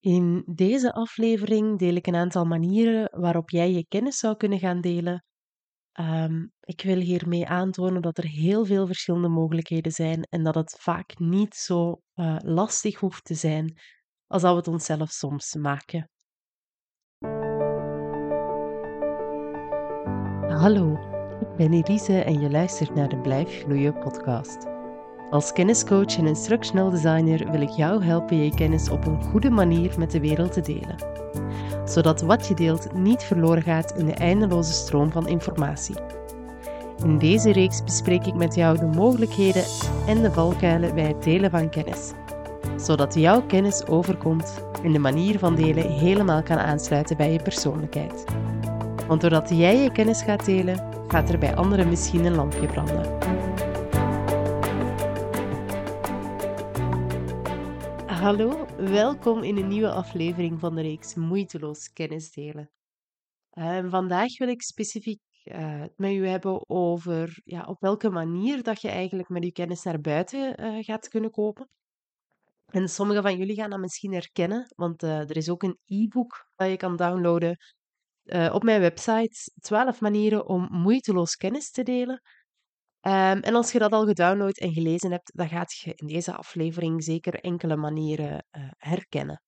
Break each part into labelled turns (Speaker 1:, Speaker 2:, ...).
Speaker 1: In deze aflevering deel ik een aantal manieren waarop jij je kennis zou kunnen gaan delen. Ehm, ik wil hiermee aantonen dat er heel veel verschillende mogelijkheden zijn en dat het vaak niet zo uh, lastig hoeft te zijn als dat we het onszelf soms maken. Hallo, ik ben Elise en je luistert naar de Blijf Gloeien podcast. Als kenniscoach en instructional designer wil ik jou helpen je kennis op een goede manier met de wereld te delen. Zodat wat je deelt niet verloren gaat in de eindeloze stroom van informatie. In deze reeks bespreek ik met jou de mogelijkheden en de valkuilen bij het delen van kennis. Zodat jouw kennis overkomt en de manier van delen helemaal kan aansluiten bij je persoonlijkheid. Want doordat jij je kennis gaat delen, gaat er bij anderen misschien een lampje branden. Hallo, welkom in een nieuwe aflevering van de reeks Moeiteloos Kennis Delen. Uh, vandaag wil ik specifiek uh, met u hebben over ja, op welke manier dat je eigenlijk met je kennis naar buiten uh, gaat kunnen kopen. En sommige van jullie gaan dat misschien herkennen, want er is ook een e-book dat je kan downloaden op mijn website. 12 manieren om moeiteloos kennis te delen. Um, en als je dat al gedownload en gelezen hebt, dan gaat je in deze aflevering zeker enkele manieren uh, herkennen.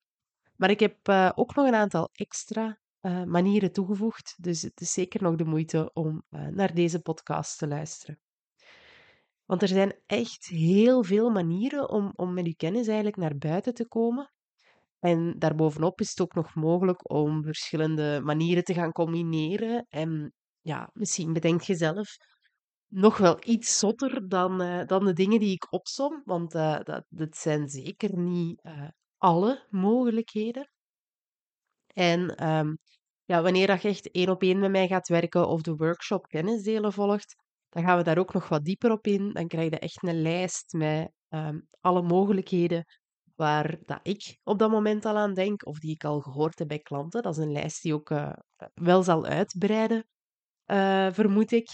Speaker 1: Maar ik heb uh, ook nog een aantal extra uh, manieren toegevoegd, dus het is zeker nog de moeite om naar deze podcast te luisteren. Want er zijn echt heel veel manieren om, om met je kennis eigenlijk naar buiten te komen. En daarbovenop is het ook nog mogelijk om verschillende manieren te gaan combineren. En ja, misschien bedenk je zelf nog wel iets zotter dan, uh, dan de dingen die ik opsom, want uh, dat, dat zijn zeker niet uh, alle mogelijkheden. En um, ja, wanneer dat je echt één op één met mij gaat werken of de workshop kennisdelen volgt, dan gaan we daar ook nog wat dieper op in. Dan krijg je echt een lijst met um, alle mogelijkheden waar dat ik op dat moment al aan denk, of die ik al gehoord heb bij klanten. Dat is een lijst die ook wel zal uitbreiden, vermoed ik.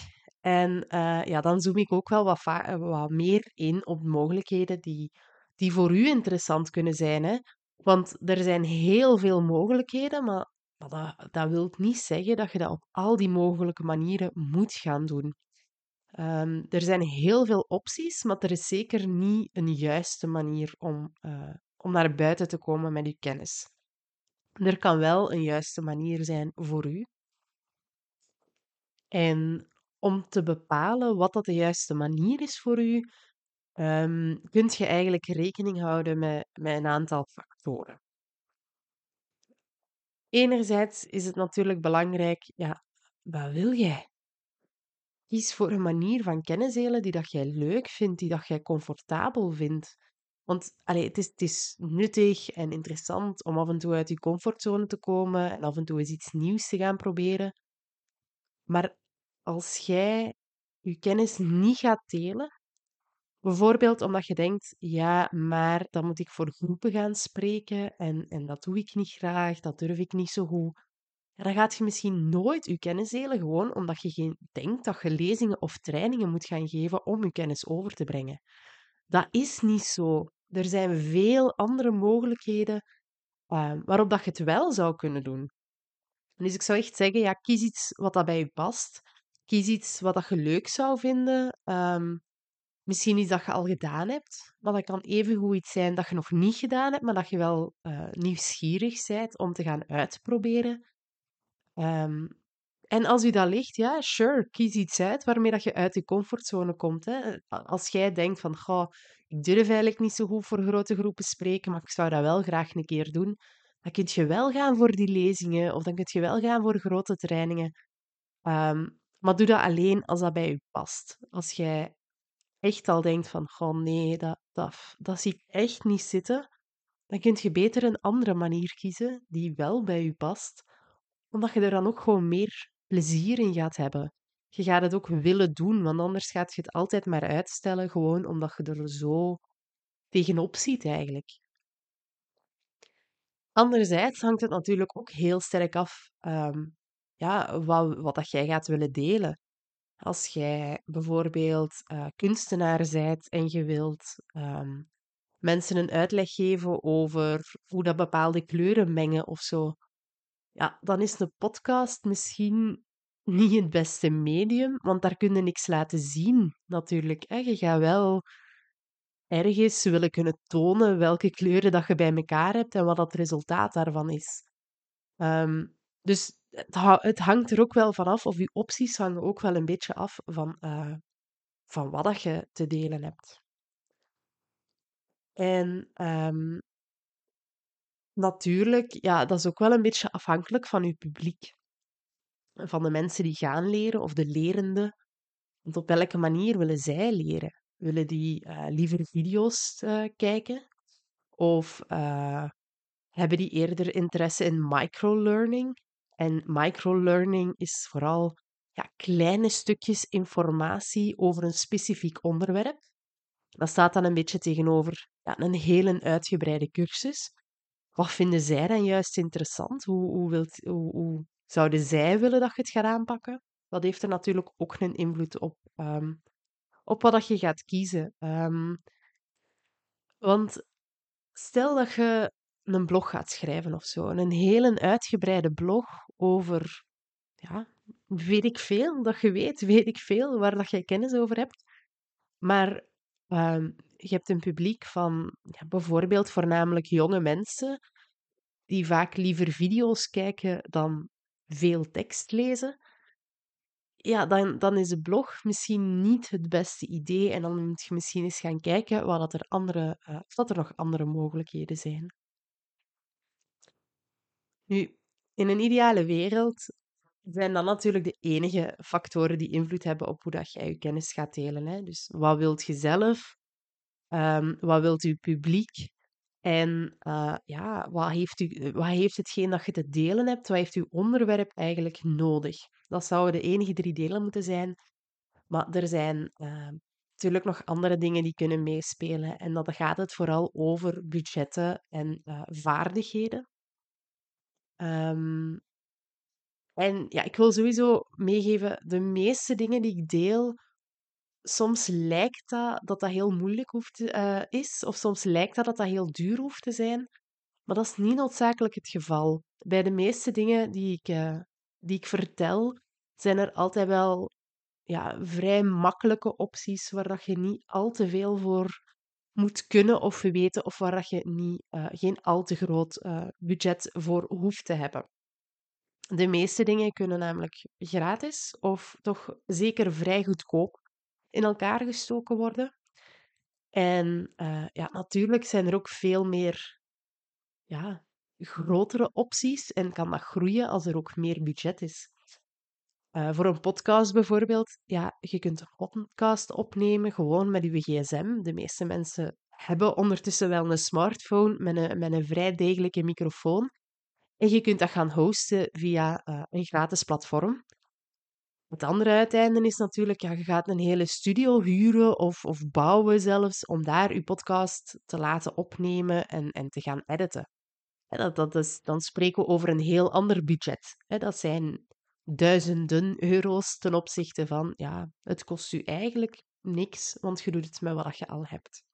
Speaker 1: En uh, ja, dan zoom ik ook wel wat, wat meer in op mogelijkheden die, die voor u interessant kunnen zijn. Hè? Want er zijn heel veel mogelijkheden, maar, maar dat, dat wil niet zeggen dat je dat op al die mogelijke manieren moet gaan doen. Um, er zijn heel veel opties, maar er is zeker niet een juiste manier om, uh, om naar buiten te komen met uw kennis. Er kan wel een juiste manier zijn voor u. En om te bepalen wat dat de juiste manier is voor u, um, kunt je eigenlijk rekening houden met, met een aantal factoren. Enerzijds is het natuurlijk belangrijk, ja, wat wil jij? Kies voor een manier van kennis delen die dat jij leuk vindt, die dat jij comfortabel vindt. Want allee, het, is, het is nuttig en interessant om af en toe uit je comfortzone te komen en af en toe eens iets nieuws te gaan proberen. Maar als jij je kennis niet gaat delen, bijvoorbeeld omdat je denkt, ja, maar dan moet ik voor groepen gaan spreken en, en dat doe ik niet graag, dat durf ik niet zo goed. dan gaat je misschien nooit je kennis delen, gewoon omdat je geen, denkt dat je lezingen of trainingen moet gaan geven om je kennis over te brengen. Dat is niet zo. Er zijn veel andere mogelijkheden uh, waarop dat je het wel zou kunnen doen. Dus ik zou echt zeggen, ja, kies iets wat dat bij je past. Kies iets wat dat je leuk zou vinden. Um, misschien iets dat je al gedaan hebt, maar dat kan even goed iets zijn dat je nog niet gedaan hebt, maar dat je wel uh, nieuwsgierig bent om te gaan uitproberen. Um, en als u dat ligt, ja, sure, kies iets uit waarmee dat je uit je comfortzone komt. Hè. Als jij denkt van, ik durf eigenlijk niet zo goed voor grote groepen spreken, maar ik zou dat wel graag een keer doen, dan kun je wel gaan voor die lezingen of dan kun je wel gaan voor grote trainingen. Um, maar doe dat alleen als dat bij je past. Als jij echt al denkt van, oh nee, dat, dat, dat zie ik echt niet zitten, dan kun je beter een andere manier kiezen die wel bij je past, omdat je er dan ook gewoon meer plezier in gaat hebben. Je gaat het ook willen doen, want anders gaat je het altijd maar uitstellen, gewoon omdat je er zo tegenop ziet eigenlijk. Anderzijds hangt het natuurlijk ook heel sterk af um, ja, wat, wat dat jij gaat willen delen. Als jij bijvoorbeeld uh, kunstenaar bent en je wilt um, mensen een uitleg geven over hoe dat bepaalde kleuren mengen of zo. Ja, dan is een podcast misschien niet het beste medium, want daar kun je niks laten zien, natuurlijk. Hè. Je gaat wel ergens willen kunnen tonen welke kleuren dat je bij elkaar hebt en wat het resultaat daarvan is. Ehm, dus het, hangt er ook wel vanaf, of je opties hangen ook wel een beetje af van, uh, van wat dat je te delen hebt. En um, natuurlijk, ja, dat is ook wel een beetje afhankelijk van je publiek. Van de mensen die gaan leren of de lerenden. Want op welke manier willen zij leren? Willen die uh, liever video's uh, kijken? Of hebben die eerder interesse in microlearning? En microlearning is vooral ja, kleine stukjes informatie over een specifiek onderwerp. Dat staat dan een beetje tegenover ja, een hele uitgebreide cursus. Wat vinden zij dan juist interessant? Hoe, hoe, wilt, hoe, zouden zij willen dat je het gaat aanpakken? Dat heeft er natuurlijk ook een invloed op, um, op wat dat je gaat kiezen. Um, want stel dat je een blog gaat schrijven of zo, een hele uitgebreide blog over, ja, weet ik veel, dat je weet, weet ik veel, waar dat je kennis over hebt. Maar um, je hebt een publiek van ja, bijvoorbeeld voornamelijk jonge mensen, die vaak liever video's kijken dan veel tekst lezen. Ja, dan, dan is de blog misschien niet het beste idee. En dan moet je misschien eens gaan kijken wat dat er, andere, uh, of dat er nog andere mogelijkheden zijn. Nu, in een ideale wereld zijn dat natuurlijk de enige factoren die invloed hebben op hoe dat jij je kennis gaat delen. Hè? Dus wat wilt je zelf? Um, wat wilt je publiek? En uh, ja, wat heeft, u, wat heeft hetgeen dat je te delen hebt? Wat heeft uw onderwerp eigenlijk nodig? Dat zouden de enige drie delen moeten zijn. Maar er zijn uh, natuurlijk nog andere dingen die kunnen meespelen. En dan gaat het vooral over budgetten en uh, vaardigheden. Um, en ja, ik wil sowieso meegeven, de meeste dingen die ik deel, soms lijkt dat dat, dat heel moeilijk hoeft, uh, is, of soms lijkt dat dat dat heel duur hoeft te zijn, maar dat is niet noodzakelijk het geval. Bij de meeste dingen die ik, uh, die ik vertel, zijn er altijd wel ja, vrij makkelijke opties waar dat je niet al te veel voor moet kunnen of weten, of waar dat je niet, uh, geen al te groot budget voor hoeft te hebben. De meeste dingen kunnen namelijk gratis of toch zeker vrij goedkoop in elkaar gestoken worden. En uh, ja, natuurlijk zijn er ook veel meer ja, grotere opties en kan dat groeien als er ook meer budget is. Uh, voor een podcast bijvoorbeeld, ja, je kunt een podcast opnemen gewoon met je gsm. De meeste mensen hebben ondertussen wel een smartphone met een, met een vrij degelijke microfoon. En je kunt dat gaan hosten via uh, een gratis platform. Het andere uiteinde is natuurlijk, ja, je gaat een hele studio huren of, of bouwen zelfs, om daar je podcast te laten opnemen en, en te gaan editen. dat, dat is, dan spreken we over een heel ander budget. dat zijn duizenden euro's ten opzichte van, ja, het kost u eigenlijk niks, want je doet het met wat je al hebt.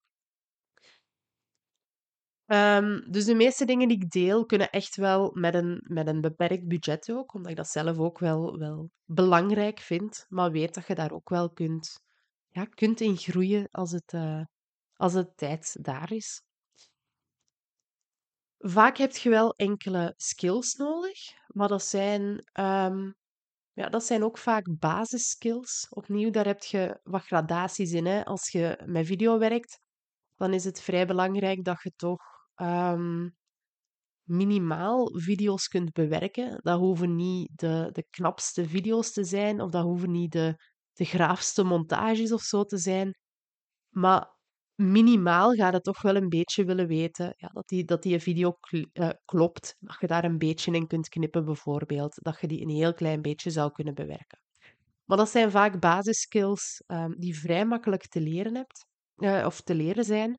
Speaker 1: Um, dus de meeste dingen die ik deel kunnen echt wel met een, met een beperkt budget ook, omdat ik dat zelf ook wel, wel belangrijk vind. Maar weet dat je daar ook wel kunt, ja, kunt in groeien als het, uh, als het tijd daar is. Vaak heb je wel enkele skills nodig, maar dat zijn, um, ja, dat zijn ook vaak basisskills. Opnieuw, daar heb je wat gradaties in. Hè. Als je met video werkt, dan is het vrij belangrijk dat je toch um, minimaal video's kunt bewerken. Dat hoeven niet de, de knapste video's te zijn, of dat hoeven niet de, de graafste montages of zo te zijn. Maar minimaal gaat het toch wel een beetje willen weten ja, dat, die, dat die video uh, klopt. Dat je daar een beetje in kunt knippen, bijvoorbeeld. Dat je die een heel klein beetje zou kunnen bewerken. Maar dat zijn vaak basisskills um, die vrij makkelijk te leren hebt, uh, of te leren zijn.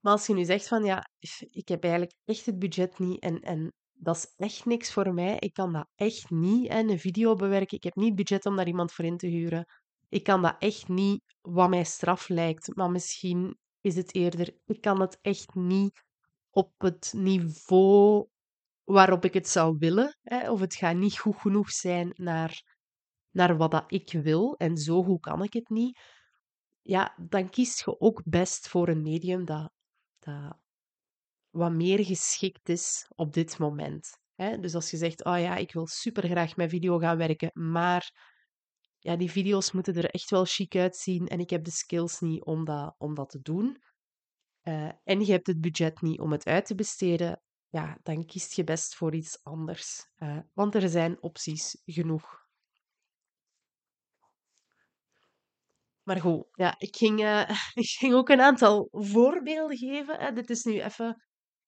Speaker 1: Maar als je nu zegt van ja, ik heb eigenlijk echt het budget niet en, en dat is echt niks voor mij. Ik kan dat echt niet, en een video bewerken. Ik heb niet budget om daar iemand voor in te huren. Ik kan dat echt niet wat mij straf lijkt. Maar misschien is het eerder, ik kan het echt niet op het niveau waarop ik het zou willen. Hè? Of het gaat niet goed genoeg zijn naar, naar wat dat ik wil. En zo goed kan ik het niet. Ja, dan kies je ook best voor een medium dat, dat wat meer geschikt is op dit moment. Hè? Dus als je zegt, oh ja, ik wil super graag met video gaan werken, maar ja, die video's moeten er echt wel chic uitzien en ik heb de skills niet om dat, om dat te doen. Uh, en je hebt het budget niet om het uit te besteden, ja, dan kiest je best voor iets anders. Uh, want er zijn opties genoeg. Maar goed, ja, ik ging, uh, ik ging ook een aantal voorbeelden geven. Dit is nu even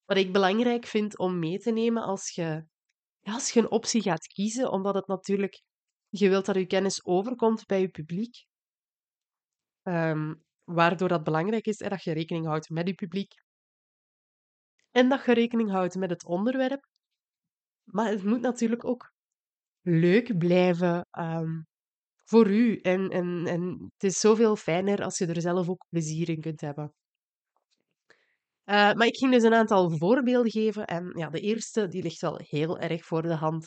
Speaker 1: wat ik belangrijk vind om mee te nemen als je, als je een optie gaat kiezen, omdat het natuurlijk, je wilt dat je kennis overkomt bij je publiek. Um, waardoor dat belangrijk is hè, dat je rekening houdt met je publiek. En dat je rekening houdt met het onderwerp. Maar het moet natuurlijk ook leuk blijven um, voor u. En, en, en het is zoveel fijner als je er zelf ook plezier in kunt hebben. Uh, maar ik ging dus een aantal voorbeelden geven. En ja, de eerste die ligt wel heel erg voor de hand.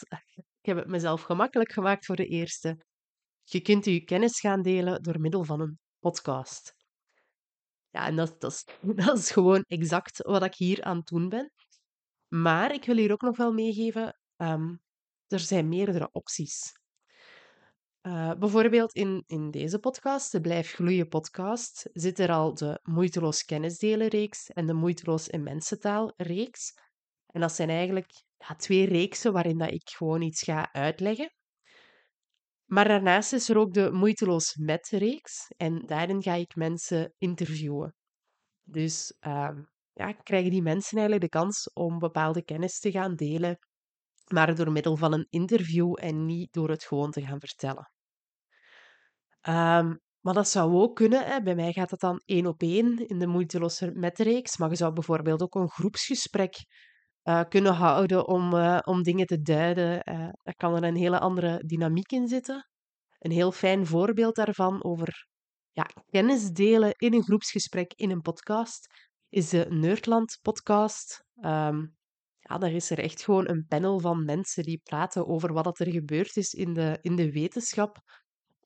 Speaker 1: Ik heb het mezelf gemakkelijk gemaakt voor de eerste. Je kunt je kennis gaan delen door middel van een podcast. Ja, en dat, dat, is, gewoon exact wat ik hier aan het doen ben. Maar ik wil hier ook nog wel meegeven, um, er zijn meerdere opties. Uh, bijvoorbeeld in, in deze podcast, de Blijf Gloeien podcast, zit er al de Moeiteloos Kennisdelen reeks en de Moeiteloos in Mensentaal reeks. En dat zijn eigenlijk ja, twee reeksen waarin dat ik gewoon iets ga uitleggen. Maar daarnaast is er ook de Moeiteloos Met reeks en daarin ga ik mensen interviewen. Dus uh, ja, krijgen die mensen eigenlijk de kans om bepaalde kennis te gaan delen, maar door middel van een interview en niet door het gewoon te gaan vertellen. Um, maar dat zou ook kunnen. Hè. Bij mij gaat het dan één op één in de moeiteloze metreeks. Maar je zou bijvoorbeeld ook een groepsgesprek uh, kunnen houden om, uh, om dingen te duiden. Uh, daar kan er een hele andere dynamiek in zitten. Een heel fijn voorbeeld daarvan over ja, kennis delen in een groepsgesprek in een podcast is de Nerdland podcast. Um, ja, daar is er echt gewoon een panel van mensen die praten over wat er gebeurd is in de, in de wetenschap.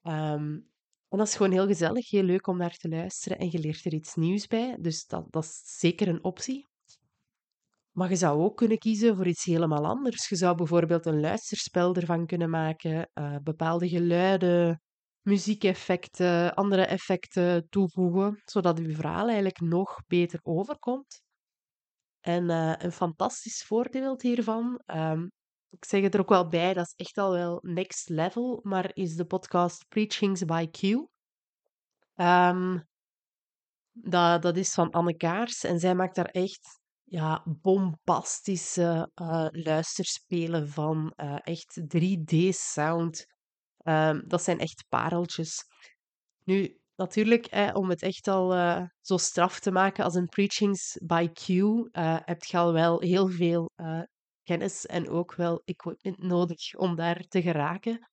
Speaker 1: Um, en dat is gewoon heel gezellig, heel leuk om naar te luisteren en je leert er iets nieuws bij. Dus dat, dat is zeker een optie. Maar je zou ook kunnen kiezen voor iets helemaal anders. Je zou bijvoorbeeld een luisterspel ervan kunnen maken, uh, bepaalde geluiden, muziekeffecten, andere effecten toevoegen, zodat je verhaal eigenlijk nog beter overkomt. En uh, een fantastisch voordeel hiervan, um, ik zeg het er ook wel bij, dat is echt al wel next level, maar is de podcast Preachings by Q. Um, dat, dat is van Anne Kaars en zij maakt daar echt ja, bombastische uh, luisterspelen van, uh, echt 3D-sound. Um, ehm, dat zijn echt pareltjes. Nu, natuurlijk, eh, om het echt al uh, zo straf te maken als een Preachings by Q, heb je al wel heel veel kennis en ook wel equipment nodig om daar te geraken.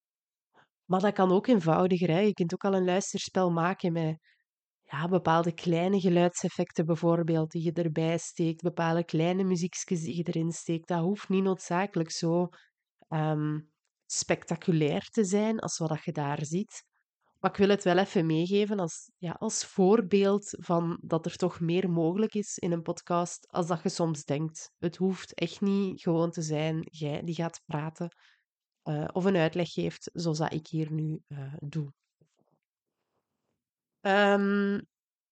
Speaker 1: Maar dat kan ook eenvoudiger. Hè? Je kunt ook al een luisterspel maken met ja, bepaalde kleine geluidseffecten bijvoorbeeld die je erbij steekt, bepaalde kleine muziekjes die je erin steekt. Dat hoeft niet noodzakelijk zo um, spectaculair te zijn als wat je daar ziet. Maar ik wil het wel even meegeven als, ja, als voorbeeld van dat er toch meer mogelijk is in een podcast als dat je soms denkt. Het hoeft echt niet gewoon te zijn jij die gaat praten uh, of een uitleg geeft zoals dat ik hier nu uh, doe. Um,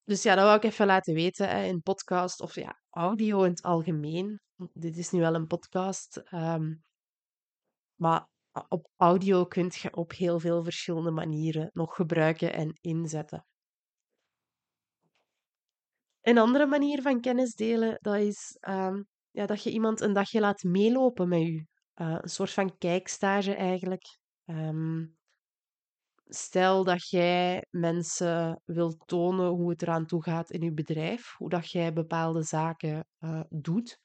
Speaker 1: dus ja, dat wou ik even laten weten hè, in podcast of ja, audio in het algemeen. Dit is nu wel een podcast. Um, maar op audio kun je op heel veel verschillende manieren nog gebruiken en inzetten. Een andere manier van kennis delen, dat is um, ja, dat je iemand een dagje laat meelopen met je. Uh, een soort van kijkstage eigenlijk. Um, stel dat jij mensen wilt tonen hoe het eraan toe gaat in je bedrijf, hoe dat jij bepaalde zaken uh, doet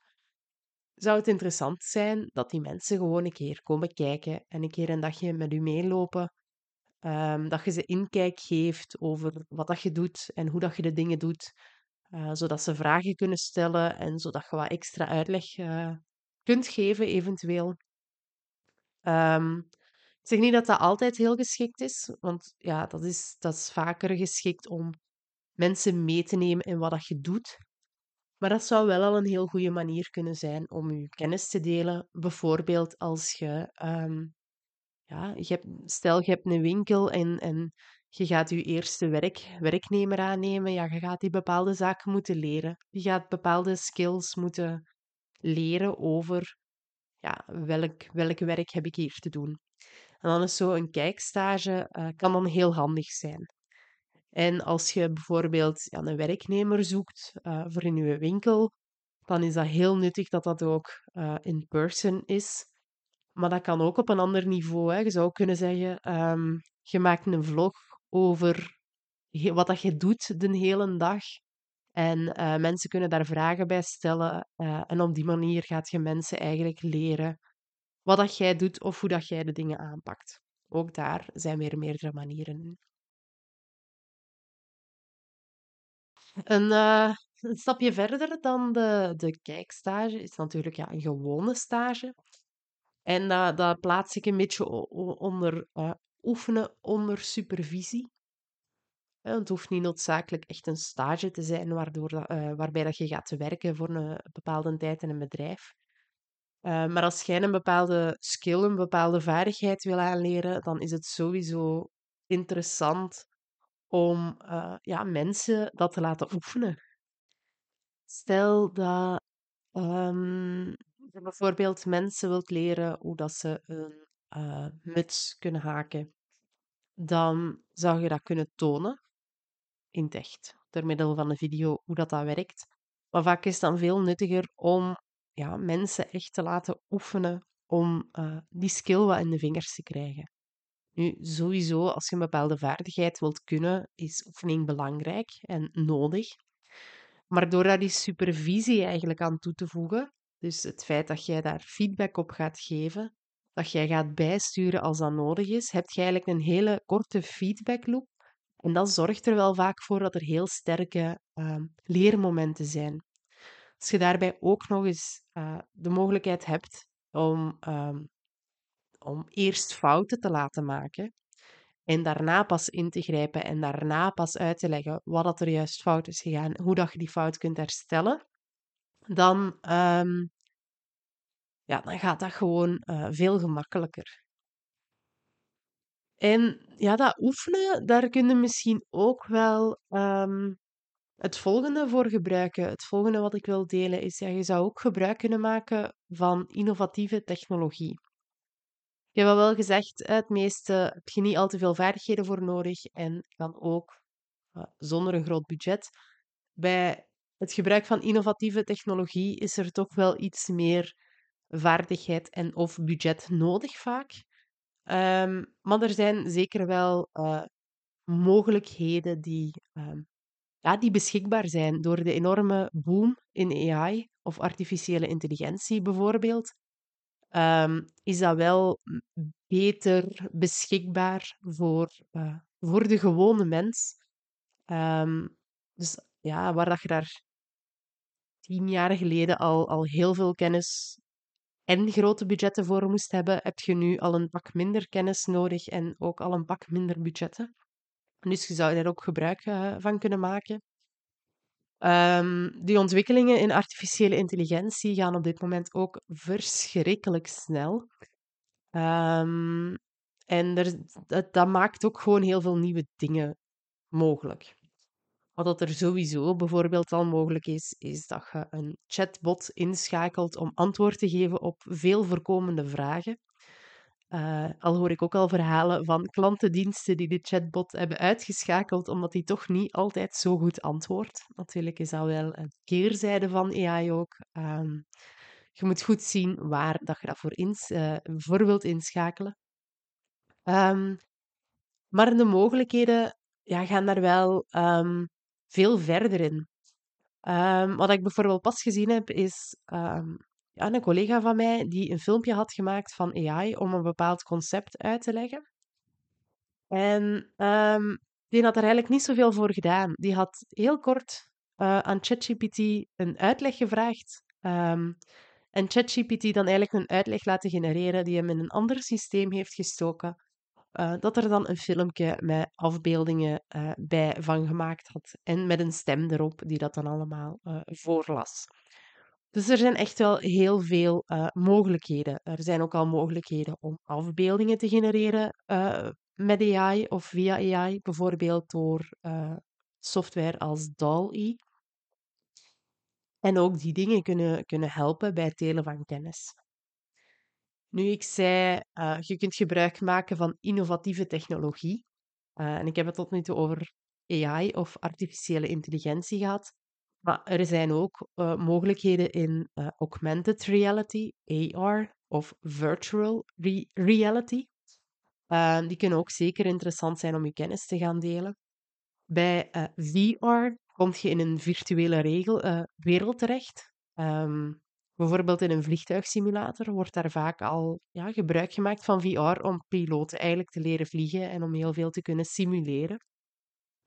Speaker 1: zou het interessant zijn dat die mensen gewoon een keer komen kijken en een keer een dagje met u meelopen. Um, dat je ze inkijk geeft over wat dat je doet en hoe dat je de dingen doet. uh, zodat ze vragen kunnen stellen en zodat je wat extra uitleg uh, kunt geven, eventueel. Um, ik zeg niet dat dat altijd heel geschikt is, want ja, dat is, dat is vaker geschikt om mensen mee te nemen in wat dat je doet. Maar dat zou wel al een heel goede manier kunnen zijn om je kennis te delen. Bijvoorbeeld als je, um, ja, je hebt, stel je hebt een winkel en, en je gaat je eerste werk, werknemer aannemen. Ja, je gaat die bepaalde zaken moeten leren. Je gaat bepaalde skills moeten leren over ja, welk, welk werk heb ik hier te doen. En dan is zo een kijkstage uh, kan dan heel handig zijn. En als je bijvoorbeeld een werknemer zoekt uh, voor in je winkel, dan is dat heel nuttig dat dat ook uh, in person is. Maar dat kan ook op een ander niveau. Hè. Je zou kunnen zeggen, um, je maakt een vlog over wat dat je doet de hele dag. En mensen kunnen daar vragen bij stellen. En op die manier gaat je mensen eigenlijk leren wat dat jij doet of hoe dat jij de dingen aanpakt. Ook daar zijn weer meerdere manieren in. Een, uh, een stapje verder dan de, de kijkstage is natuurlijk ja, een gewone stage. En dat, dat plaats ik een beetje onder uh, oefenen onder supervisie. Het hoeft niet noodzakelijk echt een stage te zijn waardoor uh, waarbij dat je gaat werken voor een bepaalde tijd in een bedrijf. Uh, maar als jij een bepaalde skill, een bepaalde vaardigheid wil aanleren, dan is het sowieso interessant om uh, ja, mensen dat te laten oefenen. Stel dat um, je bijvoorbeeld mensen wilt leren hoe dat ze een uh, muts kunnen haken, dan zou je dat kunnen tonen in het echt, door middel van een video, hoe dat, dat werkt. Maar vaak is het dan veel nuttiger om ja, mensen echt te laten oefenen om uh, die skill wat in de vingers te krijgen. Nu, sowieso, als je een bepaalde vaardigheid wilt kunnen, is oefening belangrijk en nodig. Maar door daar die supervisie eigenlijk aan toe te voegen, dus het feit dat jij daar feedback op gaat geven, dat jij gaat bijsturen als dat nodig is, heb je eigenlijk een hele korte feedbackloop. En dat zorgt er wel vaak voor dat er heel sterke uh, leermomenten zijn. Als je daarbij ook nog eens uh, de mogelijkheid hebt om um, om eerst fouten te laten maken en daarna pas in te grijpen en daarna pas uit te leggen wat dat er juist fout is gegaan, hoe dat je die fout kunt herstellen, dan, um, ja, dan gaat dat gewoon uh, veel gemakkelijker. En ja, dat oefenen, daar kun je misschien ook wel um, het volgende voor gebruiken. Het volgende wat ik wil delen is, ja, je zou ook gebruik kunnen maken van innovatieve technologie. Je hebt wel gezegd, het meeste heb je niet al te veel vaardigheden voor nodig en kan ook uh, zonder een groot budget. Bij het gebruik van innovatieve technologie is er toch wel iets meer vaardigheid en of budget nodig vaak. Um, maar er zijn zeker wel uh, mogelijkheden die, um, ja, die beschikbaar zijn door de enorme boom in AI of artificiële intelligentie bijvoorbeeld um, is dat wel beter beschikbaar voor, uh, voor de gewone mens. Um, dus ja, waar dat je daar tien jaar geleden al, al heel veel kennis en grote budgetten voor moest hebben, heb je nu al een pak minder kennis nodig en ook al een pak minder budgetten. Dus je zou daar ook gebruik uh, van kunnen maken. Um, die ontwikkelingen in artificiële intelligentie gaan op dit moment ook verschrikkelijk snel. Um, en dat, dat, maakt ook gewoon heel veel nieuwe dingen mogelijk. Wat er sowieso bijvoorbeeld al mogelijk is, is dat je een chatbot inschakelt om antwoord te geven op veel voorkomende vragen. Uh, al hoor ik ook al verhalen van klantendiensten die de chatbot hebben uitgeschakeld omdat die toch niet altijd zo goed antwoordt. Natuurlijk is dat wel een keerzijde van AI ook. Um, je moet goed zien waar dat je dat voor, ins, uh, wilt inschakelen. Um, maar de mogelijkheden ja, gaan daar wel um, veel verder in. wat ik bijvoorbeeld pas gezien heb, is ja, een collega van mij die een filmpje had gemaakt van AI om een bepaald concept uit te leggen. En um, die had er eigenlijk niet zoveel voor gedaan. Die had heel kort uh, aan ChatGPT een uitleg gevraagd. Um, en ChatGPT dan eigenlijk een uitleg laten genereren die hem in een ander systeem heeft gestoken. Uh, dat er dan een filmpje met afbeeldingen uh, bij van gemaakt had. En met een stem erop die dat dan allemaal voorlas. Dus er zijn echt wel heel veel uh, mogelijkheden. Er zijn ook al mogelijkheden om afbeeldingen te genereren uh, met AI of via AI, bijvoorbeeld door uh, software als DALL-E. En ook die dingen kunnen, kunnen helpen bij het delen van kennis. Nu, ik zei, je kunt gebruik maken van innovatieve technologie. en ik heb het tot nu toe over AI of artificiële intelligentie gehad. Maar er zijn ook uh, mogelijkheden in uh, augmented reality, AR of virtual re reality. Uh, die kunnen ook zeker interessant zijn om je kennis te gaan delen. Bij VR kom je in een virtuele regel, wereld terecht. Um, bijvoorbeeld in een vliegtuigsimulator wordt daar vaak al ja, gebruik gemaakt van VR om piloten eigenlijk te leren vliegen en om heel veel te kunnen simuleren.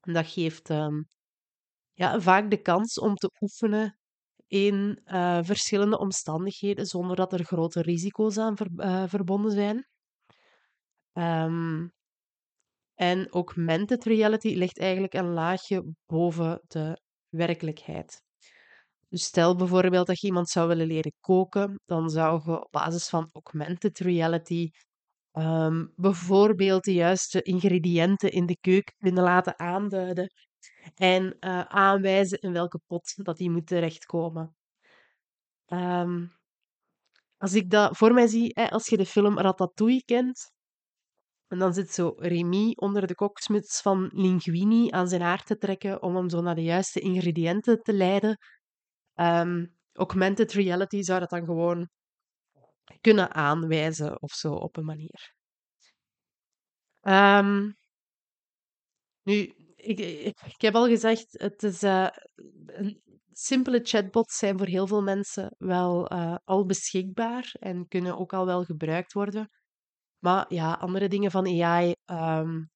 Speaker 1: En dat geeft um, ja, vaak de kans om te oefenen in uh, verschillende omstandigheden zonder dat er grote risico's aan uh, verbonden zijn. Um, en augmented reality ligt eigenlijk een laagje boven de werkelijkheid. Dus stel bijvoorbeeld dat je iemand zou willen leren koken, dan zou je op basis van augmented reality um, bijvoorbeeld de juiste ingrediënten in de keuken kunnen laten aanduiden en uh, aanwijzen in welke pot dat die moet terechtkomen. Um, als ik dat voor mij zie, hè, als je de film Ratatouille kent, en dan zit zo Remy onder de koksmuts van Linguini aan zijn haar te trekken om hem zo naar de juiste ingrediënten te leiden. Um, augmented reality zou dat dan gewoon kunnen aanwijzen of zo op een manier. Um, nu, ik, heb al gezegd, het is, uh, een, simpele chatbots zijn voor heel veel mensen wel uh, al beschikbaar en kunnen ook al wel gebruikt worden. Maar ja, andere dingen van AI um,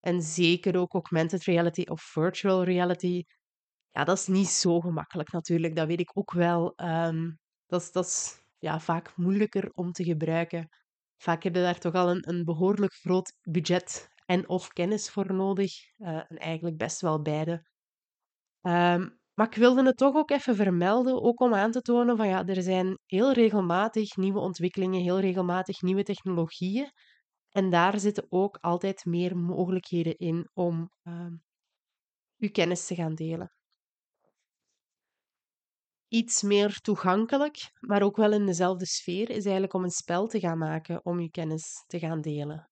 Speaker 1: en zeker ook augmented reality of virtual reality, ja, dat is niet zo gemakkelijk natuurlijk. Dat weet ik ook wel. Um, dat is, dat is ja, vaak moeilijker om te gebruiken. Vaak heb je daar toch al een, een behoorlijk groot budget en of kennis voor nodig. Uh, en eigenlijk best wel beide. Um, maar ik wilde het toch ook even vermelden, ook om aan te tonen van ja, er zijn heel regelmatig nieuwe ontwikkelingen, heel regelmatig nieuwe technologieën. En daar zitten ook altijd meer mogelijkheden in om uh, uw kennis te gaan delen. Iets meer toegankelijk, maar ook wel in dezelfde sfeer, is eigenlijk om een spel te gaan maken om uw kennis te gaan delen.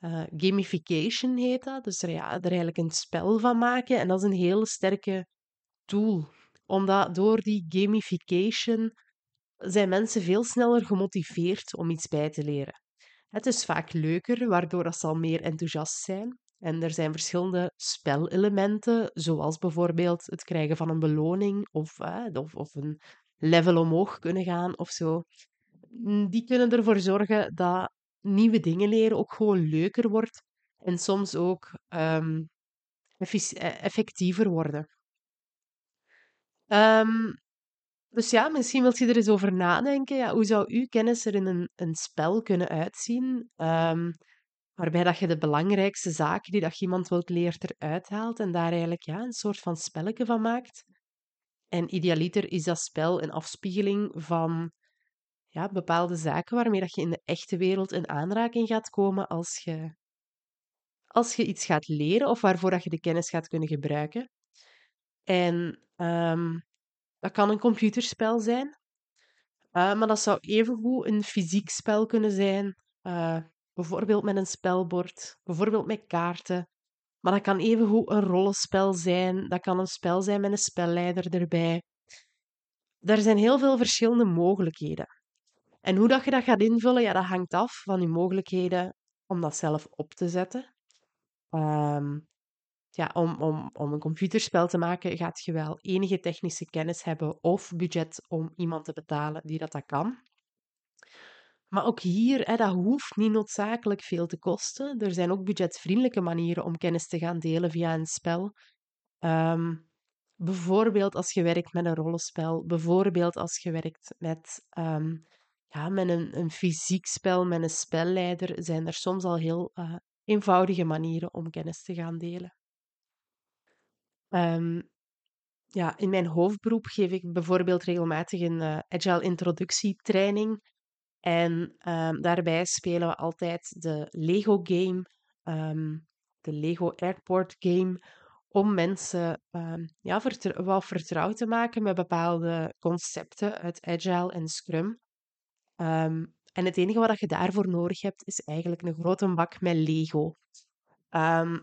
Speaker 1: Uh, gamification heet dat, dus er, ja, er eigenlijk een spel van maken. En dat is een hele sterke tool. Omdat door die gamification zijn mensen veel sneller gemotiveerd om iets bij te leren. Het is vaak leuker, waardoor ze al meer enthousiast zijn. En er zijn verschillende spelelementen, zoals bijvoorbeeld het krijgen van een beloning of, eh, of, of een level omhoog kunnen gaan of zo. Die kunnen ervoor zorgen dat nieuwe dingen leren ook gewoon leuker wordt en soms ook um, effectiever worden. Um, dus ja, misschien wilt je er eens over nadenken. Ja, hoe zou uw kennis er in een, een spel kunnen uitzien? Um, waarbij dat je de belangrijkste zaken die dat je iemand wilt leren eruit haalt en daar eigenlijk ja, een soort van spelletje van maakt. En idealiter is dat spel een afspiegeling van ja, bepaalde zaken waarmee dat je in de echte wereld in aanraking gaat komen als je, als je iets gaat leren of waarvoor dat je de kennis gaat kunnen gebruiken. En um, dat kan een computerspel zijn, uh, maar dat zou evengoed een fysiek spel kunnen zijn. Uh, bijvoorbeeld met een spelbord, bijvoorbeeld met kaarten. Maar dat kan evengoed een rollenspel zijn. Dat kan een spel zijn met een spelleider erbij. Er zijn heel veel verschillende mogelijkheden. En hoe dat je dat gaat invullen, ja, dat hangt af van je mogelijkheden om dat zelf op te zetten. Um, ja, om, om, om een computerspel te maken, gaat je wel enige technische kennis hebben of budget om iemand te betalen die dat, dat kan. Maar ook hier, hè, dat hoeft niet noodzakelijk veel te kosten. Er zijn ook budgetvriendelijke manieren om kennis te gaan delen via een spel. Um, Bijvoorbeeld als je werkt met een rollenspel, bijvoorbeeld als je werkt met, ehm, ja, met een, een fysiek spel, met een spelleider, zijn er soms al heel eh, eenvoudige manieren om kennis te gaan delen. Ehm, ja, in mijn hoofdberoep geef ik bijvoorbeeld regelmatig een uh, agile introductietraining. En um, daarbij spelen we altijd de Lego game, um, de Lego Airport game, om mensen ja, vertr vertrouwd te maken met bepaalde concepten uit agile en scrum. En het enige wat je daarvoor nodig hebt, is eigenlijk een grote bak met Lego.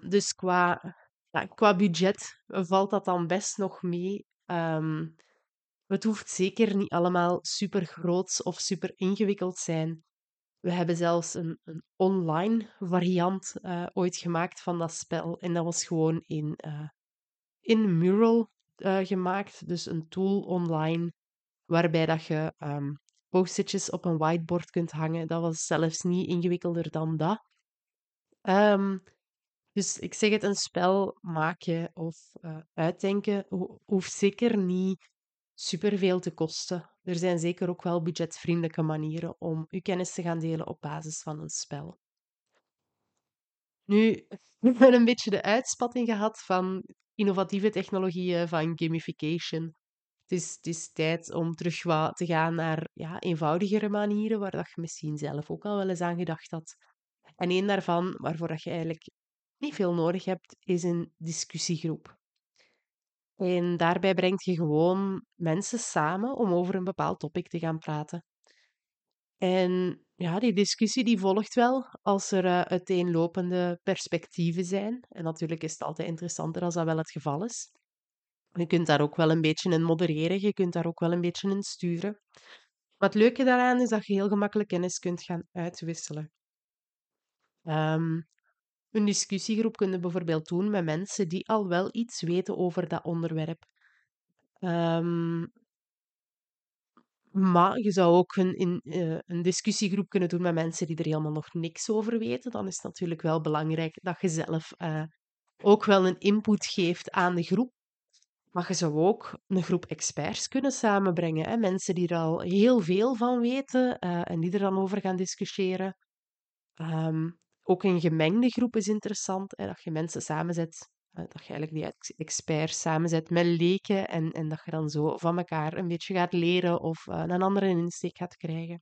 Speaker 1: dus qua qua budget valt dat dan best nog mee. Um, het hoeft zeker niet allemaal super groot of super ingewikkeld zijn. We hebben zelfs een, een online variant uh, ooit gemaakt van dat spel. En dat was gewoon in, uh, in Mural uh, gemaakt. Dus een tool online waarbij dat je post-itjes op een whiteboard kunt hangen. Dat was zelfs niet ingewikkelder dan dat. Um, dus ik zeg het, een spel maken of uh, uitdenken ho hoeft zeker niet superveel te kosten. Er zijn zeker ook wel budgetvriendelijke manieren om uw kennis te gaan delen op basis van een spel. Nu, we hebben een beetje de uitspatting gehad van innovatieve technologieën, van gamification. Het is, het is tijd om terug te gaan naar ja, eenvoudigere manieren, waar dat je misschien zelf ook al wel eens aan gedacht had. En een daarvan, waarvoor dat je eigenlijk niet veel nodig hebt, is een discussiegroep. En daarbij brengt je gewoon mensen samen om over een bepaald topic te gaan praten. En ja, die discussie die volgt wel als er uh, uiteenlopende perspectieven zijn. En natuurlijk is het altijd interessanter als dat wel het geval is. Je kunt daar ook wel een beetje in modereren, je kunt daar ook wel een beetje in sturen. Maar het leuke daaraan is dat je heel gemakkelijk kennis kunt gaan uitwisselen. Um, een discussiegroep kunnen bijvoorbeeld doen met mensen die al wel iets weten over dat onderwerp. Um, maar je zou ook een, in, uh, een discussiegroep kunnen doen met mensen die er helemaal nog niks over weten. Dan is het natuurlijk wel belangrijk dat je zelf uh, ook wel een input geeft aan de groep. Maar je zou ook een groep experts kunnen samenbrengen. Hè? Mensen die er al heel veel van weten uh, en die er dan over gaan discussiëren. Um, ook een gemengde groep is interessant, hè, dat je mensen samenzet, dat je eigenlijk die experts samenzet met leken en, en dat je dan zo van elkaar een beetje gaat leren of uh, een andere insteek gaat krijgen.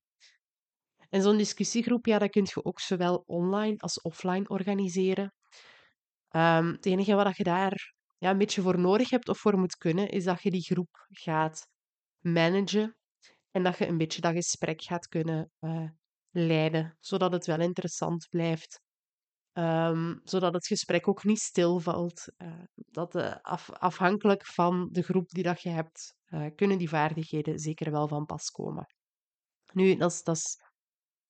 Speaker 1: En zo'n discussiegroep, ja, dat kun je ook zowel online als offline organiseren. Um, het enige wat je daar ja, een beetje voor nodig hebt of voor moet kunnen, is dat je die groep gaat managen en dat je een beetje dat gesprek gaat kunnen uh, leiden, zodat het wel interessant blijft. Um, zodat het gesprek ook niet stilvalt. Uh, dat af, afhankelijk van de groep die dat je hebt, kunnen die vaardigheden zeker wel van pas komen. Nu, dat is, dat is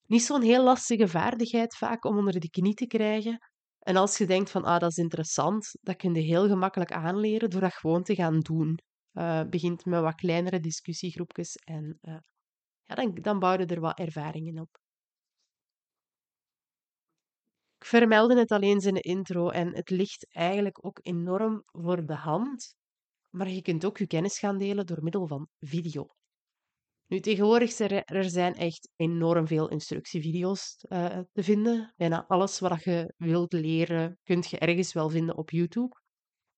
Speaker 1: niet zo'n heel lastige vaardigheid vaak om onder de knie te krijgen. En als je denkt van, ah, dat is interessant, dat kun je heel gemakkelijk aanleren door dat gewoon te gaan doen. begint met wat kleinere discussiegroepjes en ja, dan, dan bouw je er wat ervaringen op. Ik vermeldde het alleen in de intro en het ligt eigenlijk ook enorm voor de hand. Maar je kunt ook je kennis gaan delen door middel van video. Nu, tegenwoordig er, er zijn echt enorm veel instructievideo's uh, te vinden. Bijna alles wat je wilt leren, kunt je ergens wel vinden op YouTube.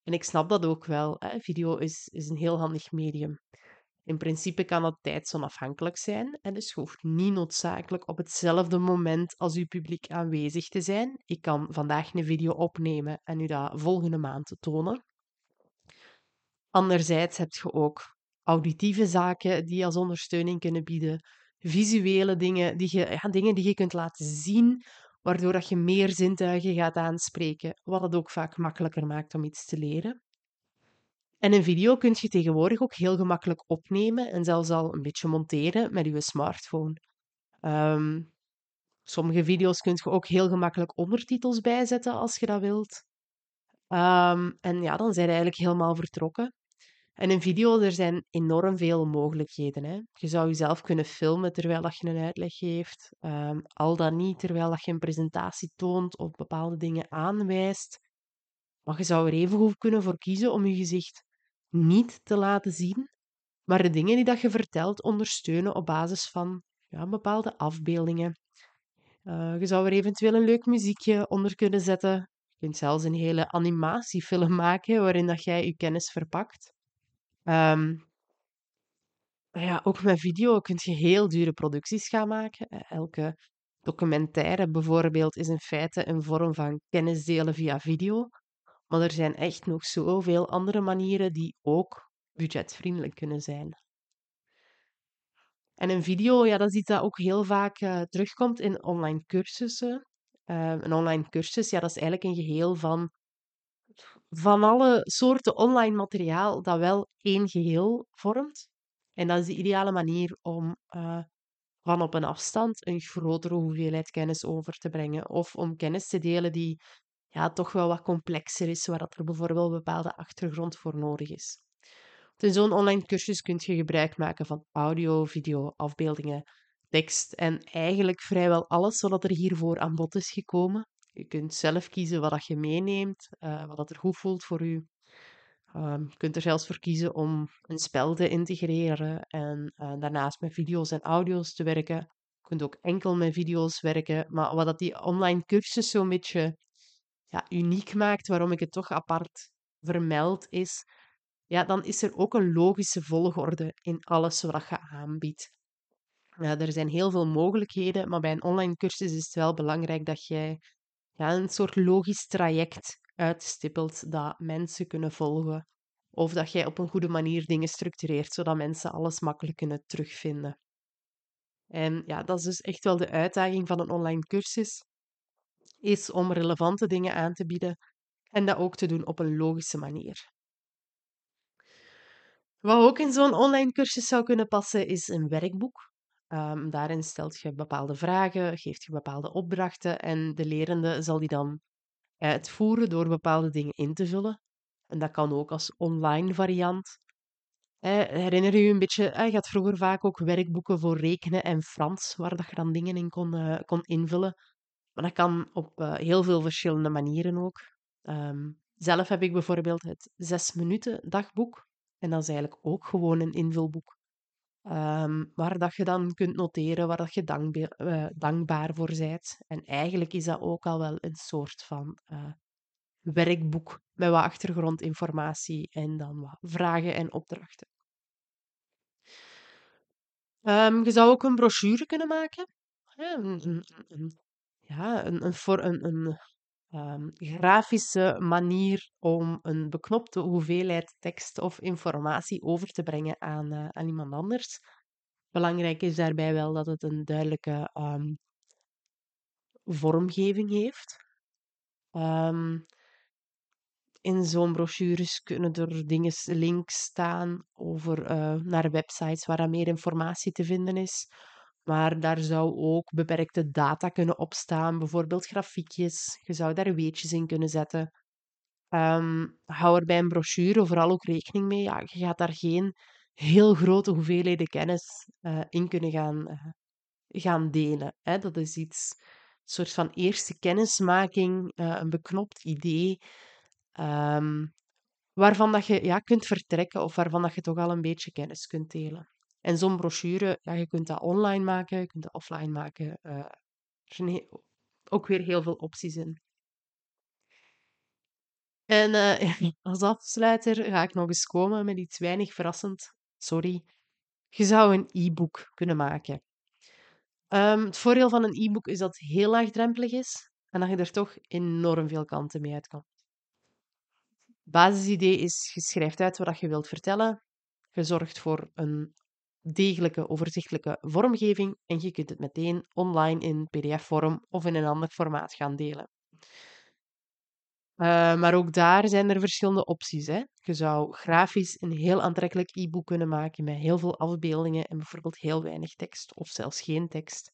Speaker 1: En ik snap dat ook wel. Hè. Video is, is een heel handig medium. In principe kan dat tijdsonafhankelijk zijn en dus hoeft niet noodzakelijk op hetzelfde moment als uw publiek aanwezig te zijn. Ik kan vandaag een video opnemen en u dat volgende maand tonen. Anderzijds heb je ook auditieve zaken die als ondersteuning kunnen bieden, visuele dingen die je, ja, dingen die je kunt laten zien, waardoor dat je meer zintuigen gaat aanspreken, wat het ook vaak makkelijker maakt om iets te leren. En een video kun je tegenwoordig ook heel gemakkelijk opnemen en zelfs al een beetje monteren met je smartphone. Um, sommige video's kun je ook heel gemakkelijk ondertitels bijzetten als je dat wilt. Um, en ja, dan zijn je eigenlijk helemaal vertrokken. En in video, er zijn enorm veel mogelijkheden. Hè. Je zou jezelf kunnen filmen terwijl je een uitleg geeft. Um, al dan niet terwijl je een presentatie toont of bepaalde dingen aanwijst. Maar je zou er even goed kunnen voor kiezen om je gezicht niet te laten zien, maar de dingen die dat je vertelt ondersteunen op basis van ja, bepaalde afbeeldingen. Uh, je zou er eventueel een leuk muziekje onder kunnen zetten. Je kunt zelfs een hele animatiefilm maken waarin dat jij je kennis verpakt. Um, ja, ook met video kun je heel dure producties gaan maken. Eh, elke documentaire bijvoorbeeld is in feite een vorm van kennis delen via video. Maar er zijn echt nog zoveel andere manieren die ook budgetvriendelijk kunnen zijn. En een video, ja, dat is iets dat ook heel vaak uh, terugkomt in online cursussen. Uh, een online cursus, ja, dat is eigenlijk een geheel van, van alle soorten online materiaal dat wel één geheel vormt. En dat is de ideale manier om uh, van op een afstand een grotere hoeveelheid kennis over te brengen. Of om kennis te delen die ja, toch wel wat complexer is, waar dat er bijvoorbeeld een bepaalde achtergrond voor nodig is. In zo'n online cursus kun je gebruik maken van audio, video, afbeeldingen, tekst en eigenlijk vrijwel alles wat er hiervoor aan bod is gekomen. Je kunt zelf kiezen wat je meeneemt, uh, wat er goed voelt voor je. Ehm, je kunt er zelfs voor kiezen om een spel te integreren en uh, daarnaast met video's en audio's te werken. Je kunt ook enkel met video's werken. Maar wat dat die online cursus zo'n beetje ja, uniek maakt, waarom ik het toch apart vermeld, is, ja, dan is er ook een logische volgorde in alles wat je aanbiedt. Er zijn heel veel mogelijkheden, maar bij een online cursus is het wel belangrijk dat jij ja, een soort logisch traject uitstippelt dat mensen kunnen volgen. Of dat jij op een goede manier dingen structureert, zodat mensen alles makkelijk kunnen terugvinden. En ja, dat is dus echt wel de uitdaging van een online cursus, is om relevante dingen aan te bieden en dat ook te doen op een logische manier. Wat ook in zo'n online cursus zou kunnen passen, is een werkboek. Um, daarin stelt je bepaalde vragen, geeft je bepaalde opdrachten en de lerende zal die dan uitvoeren door bepaalde dingen in te vullen. En dat kan ook als online variant. herinner je een beetje, je had vroeger vaak ook werkboeken voor rekenen en Frans, waar dat je dan dingen in kon, uh, kon invullen. Maar dat kan op heel veel verschillende manieren ook. Um, zelf heb ik bijvoorbeeld het zes minuten dagboek. En dat is eigenlijk ook gewoon een invulboek. Um, waar dat je dan kunt noteren waar dat je uh, dankbaar voor bent. En eigenlijk is dat ook al wel een soort van uh, werkboek met wat achtergrondinformatie en dan wat vragen en opdrachten. Um, je zou ook een brochure kunnen maken. Ja, een, een, een, een, een, um, grafische manier om een beknopte hoeveelheid tekst of informatie over te brengen aan, uh, aan iemand anders. Belangrijk is daarbij wel dat het een duidelijke um, vormgeving heeft. Um, in zo'n brochures kunnen er dingen, links staan over, uh, naar websites waar er meer informatie te vinden is. Maar daar zou ook beperkte data kunnen opstaan, bijvoorbeeld grafiekjes. Je zou daar weetjes in kunnen zetten. Um, hou er bij een brochure vooral ook rekening mee. Ja, je gaat daar geen heel grote hoeveelheden kennis uh, in kunnen gaan, uh, gaan delen. Hè. Dat is iets, een soort van eerste kennismaking, uh, een beknopt idee, um, waarvan dat je ja, kunt vertrekken of waarvan dat je toch al een beetje kennis kunt delen. En zo'n brochure, ja, je kunt dat online maken, je kunt dat offline maken. Uh, er zijn ook weer heel veel opties in. En uh, als afsluiter ga ik nog eens komen met iets weinig verrassend. Sorry. Je zou een e-book kunnen maken. Um, het voordeel van een e-book is dat het heel laagdrempelig is en dat je er toch enorm veel kanten mee uit kan. Het basisidee is, je schrijft uit wat je wilt vertellen. Je zorgt voor een degelijke, overzichtelijke vormgeving en je kunt het meteen online in PDF-vorm of in een ander formaat gaan delen. Uh, maar ook daar zijn er verschillende opties. Hè. Je zou grafisch een heel aantrekkelijk e-book kunnen maken met heel veel afbeeldingen en bijvoorbeeld heel weinig tekst of zelfs geen tekst.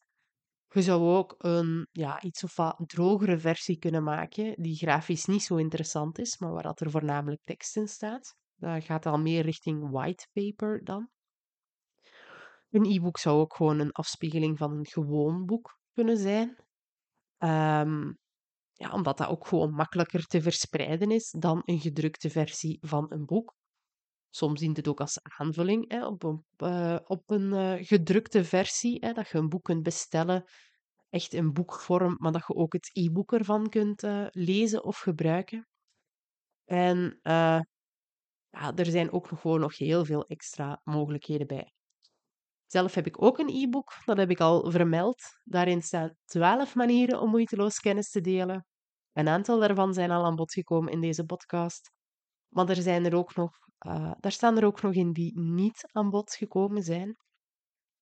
Speaker 1: Je zou ook een ja, iets of wat drogere versie kunnen maken, die grafisch niet zo interessant is, maar waar dat er voornamelijk tekst in staat. Dat gaat al meer richting white paper dan. Een e-book zou ook gewoon een afspiegeling van een gewoon boek kunnen zijn. Um, ja, omdat dat ook gewoon makkelijker te verspreiden is dan een gedrukte versie van een boek. Soms dient het ook als aanvulling hè, op een, uh, op een uh, gedrukte versie, hè, dat je een boek kunt bestellen. Echt in boekvorm, maar dat je ook het e-book ervan kunt uh, lezen of gebruiken. En ja, er zijn ook gewoon nog heel veel extra mogelijkheden bij. Zelf heb ik ook een e-book, dat heb ik al vermeld. Daarin staan 12 manieren om moeiteloos kennis te delen. Een aantal daarvan zijn al aan bod gekomen in deze podcast. Maar er zijn er ook nog, uh, daar staan er ook nog in die niet aan bod gekomen zijn.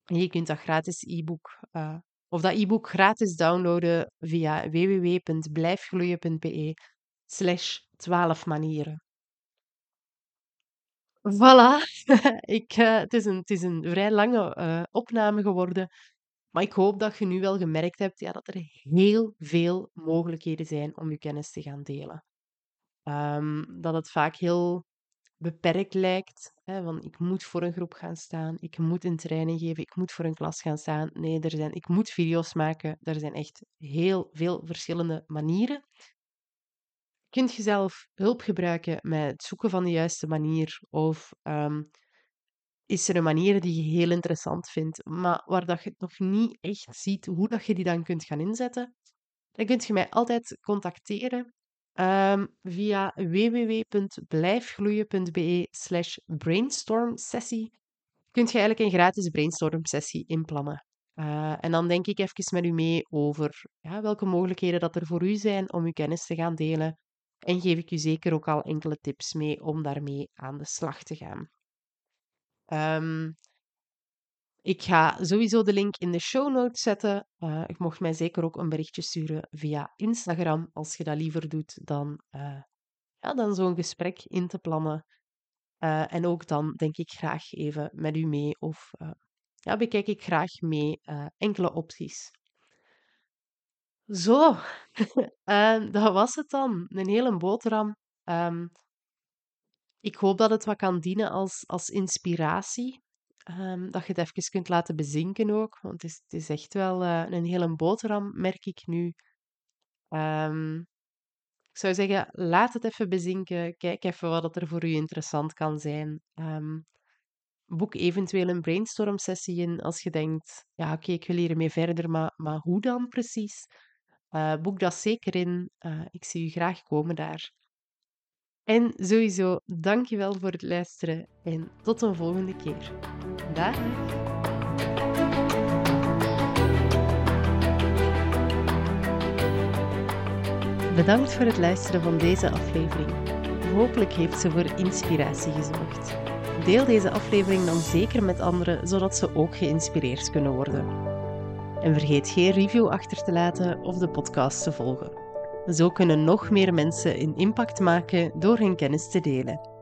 Speaker 1: Je kunt dat gratis e-book, uh, of dat e-book gratis downloaden via www.blijfgloeien.be slash 12 manieren. Voilà, ik, uh, het, is een, het is een vrij lange uh, opname geworden. Maar ik hoop dat je nu wel gemerkt hebt ja, dat er heel veel mogelijkheden zijn om je kennis te gaan delen. Um, dat het vaak heel beperkt lijkt. Hè, van ik moet voor een groep gaan staan, ik moet een training geven, ik moet voor een klas gaan staan. Nee, er zijn, ik moet video's maken. Er zijn echt heel veel verschillende manieren kunt je zelf hulp gebruiken met het zoeken van de juiste manier? Of um, is er een manier die je heel interessant vindt, maar waar dat je het nog niet echt ziet hoe dat je die dan kunt gaan inzetten? Dan kunt je mij altijd contacteren um, via www.blijfgloeien.be slash brainstorm-sessie. Kunt je eigenlijk een gratis brainstorm-sessie inplannen. Uh, en dan denk ik even met u mee over ja, welke mogelijkheden dat er voor u zijn om uw kennis te gaan delen, en geef ik u zeker ook al enkele tips mee om daarmee aan de slag te gaan. Um, ik ga sowieso de link in de show notes zetten. Uh, ik mocht mij zeker ook een berichtje sturen via Instagram als je dat liever doet dan, uh, ja, dan zo'n gesprek in te plannen. Uh, en ook dan denk ik graag even met u mee of ja, bekijk ik graag mee enkele opties. Zo, dat was het dan. Een hele boterham. Um, ik hoop dat het wat kan dienen als, als inspiratie. Um, dat je het even kunt laten bezinken ook. Want het is, het is echt wel uh, een hele boterham, merk ik nu. Um, ik zou zeggen, laat het even bezinken. Kijk even wat er voor u interessant kan zijn. boek eventueel een brainstorm sessie in als je denkt, ja oké, ik wil hiermee verder, maar, maar hoe dan precies? Uh, boek dat zeker in. Uh, ik zie u graag komen daar. En sowieso, dankjewel voor het luisteren en tot een volgende keer. Dag! Bedankt voor het luisteren van deze aflevering. Hopelijk heeft ze voor inspiratie gezorgd. Deel deze aflevering dan zeker met anderen, zodat ze ook geïnspireerd kunnen worden. En vergeet geen review achter te laten of de podcast te volgen. Zo kunnen nog meer mensen een impact maken door hun kennis te delen.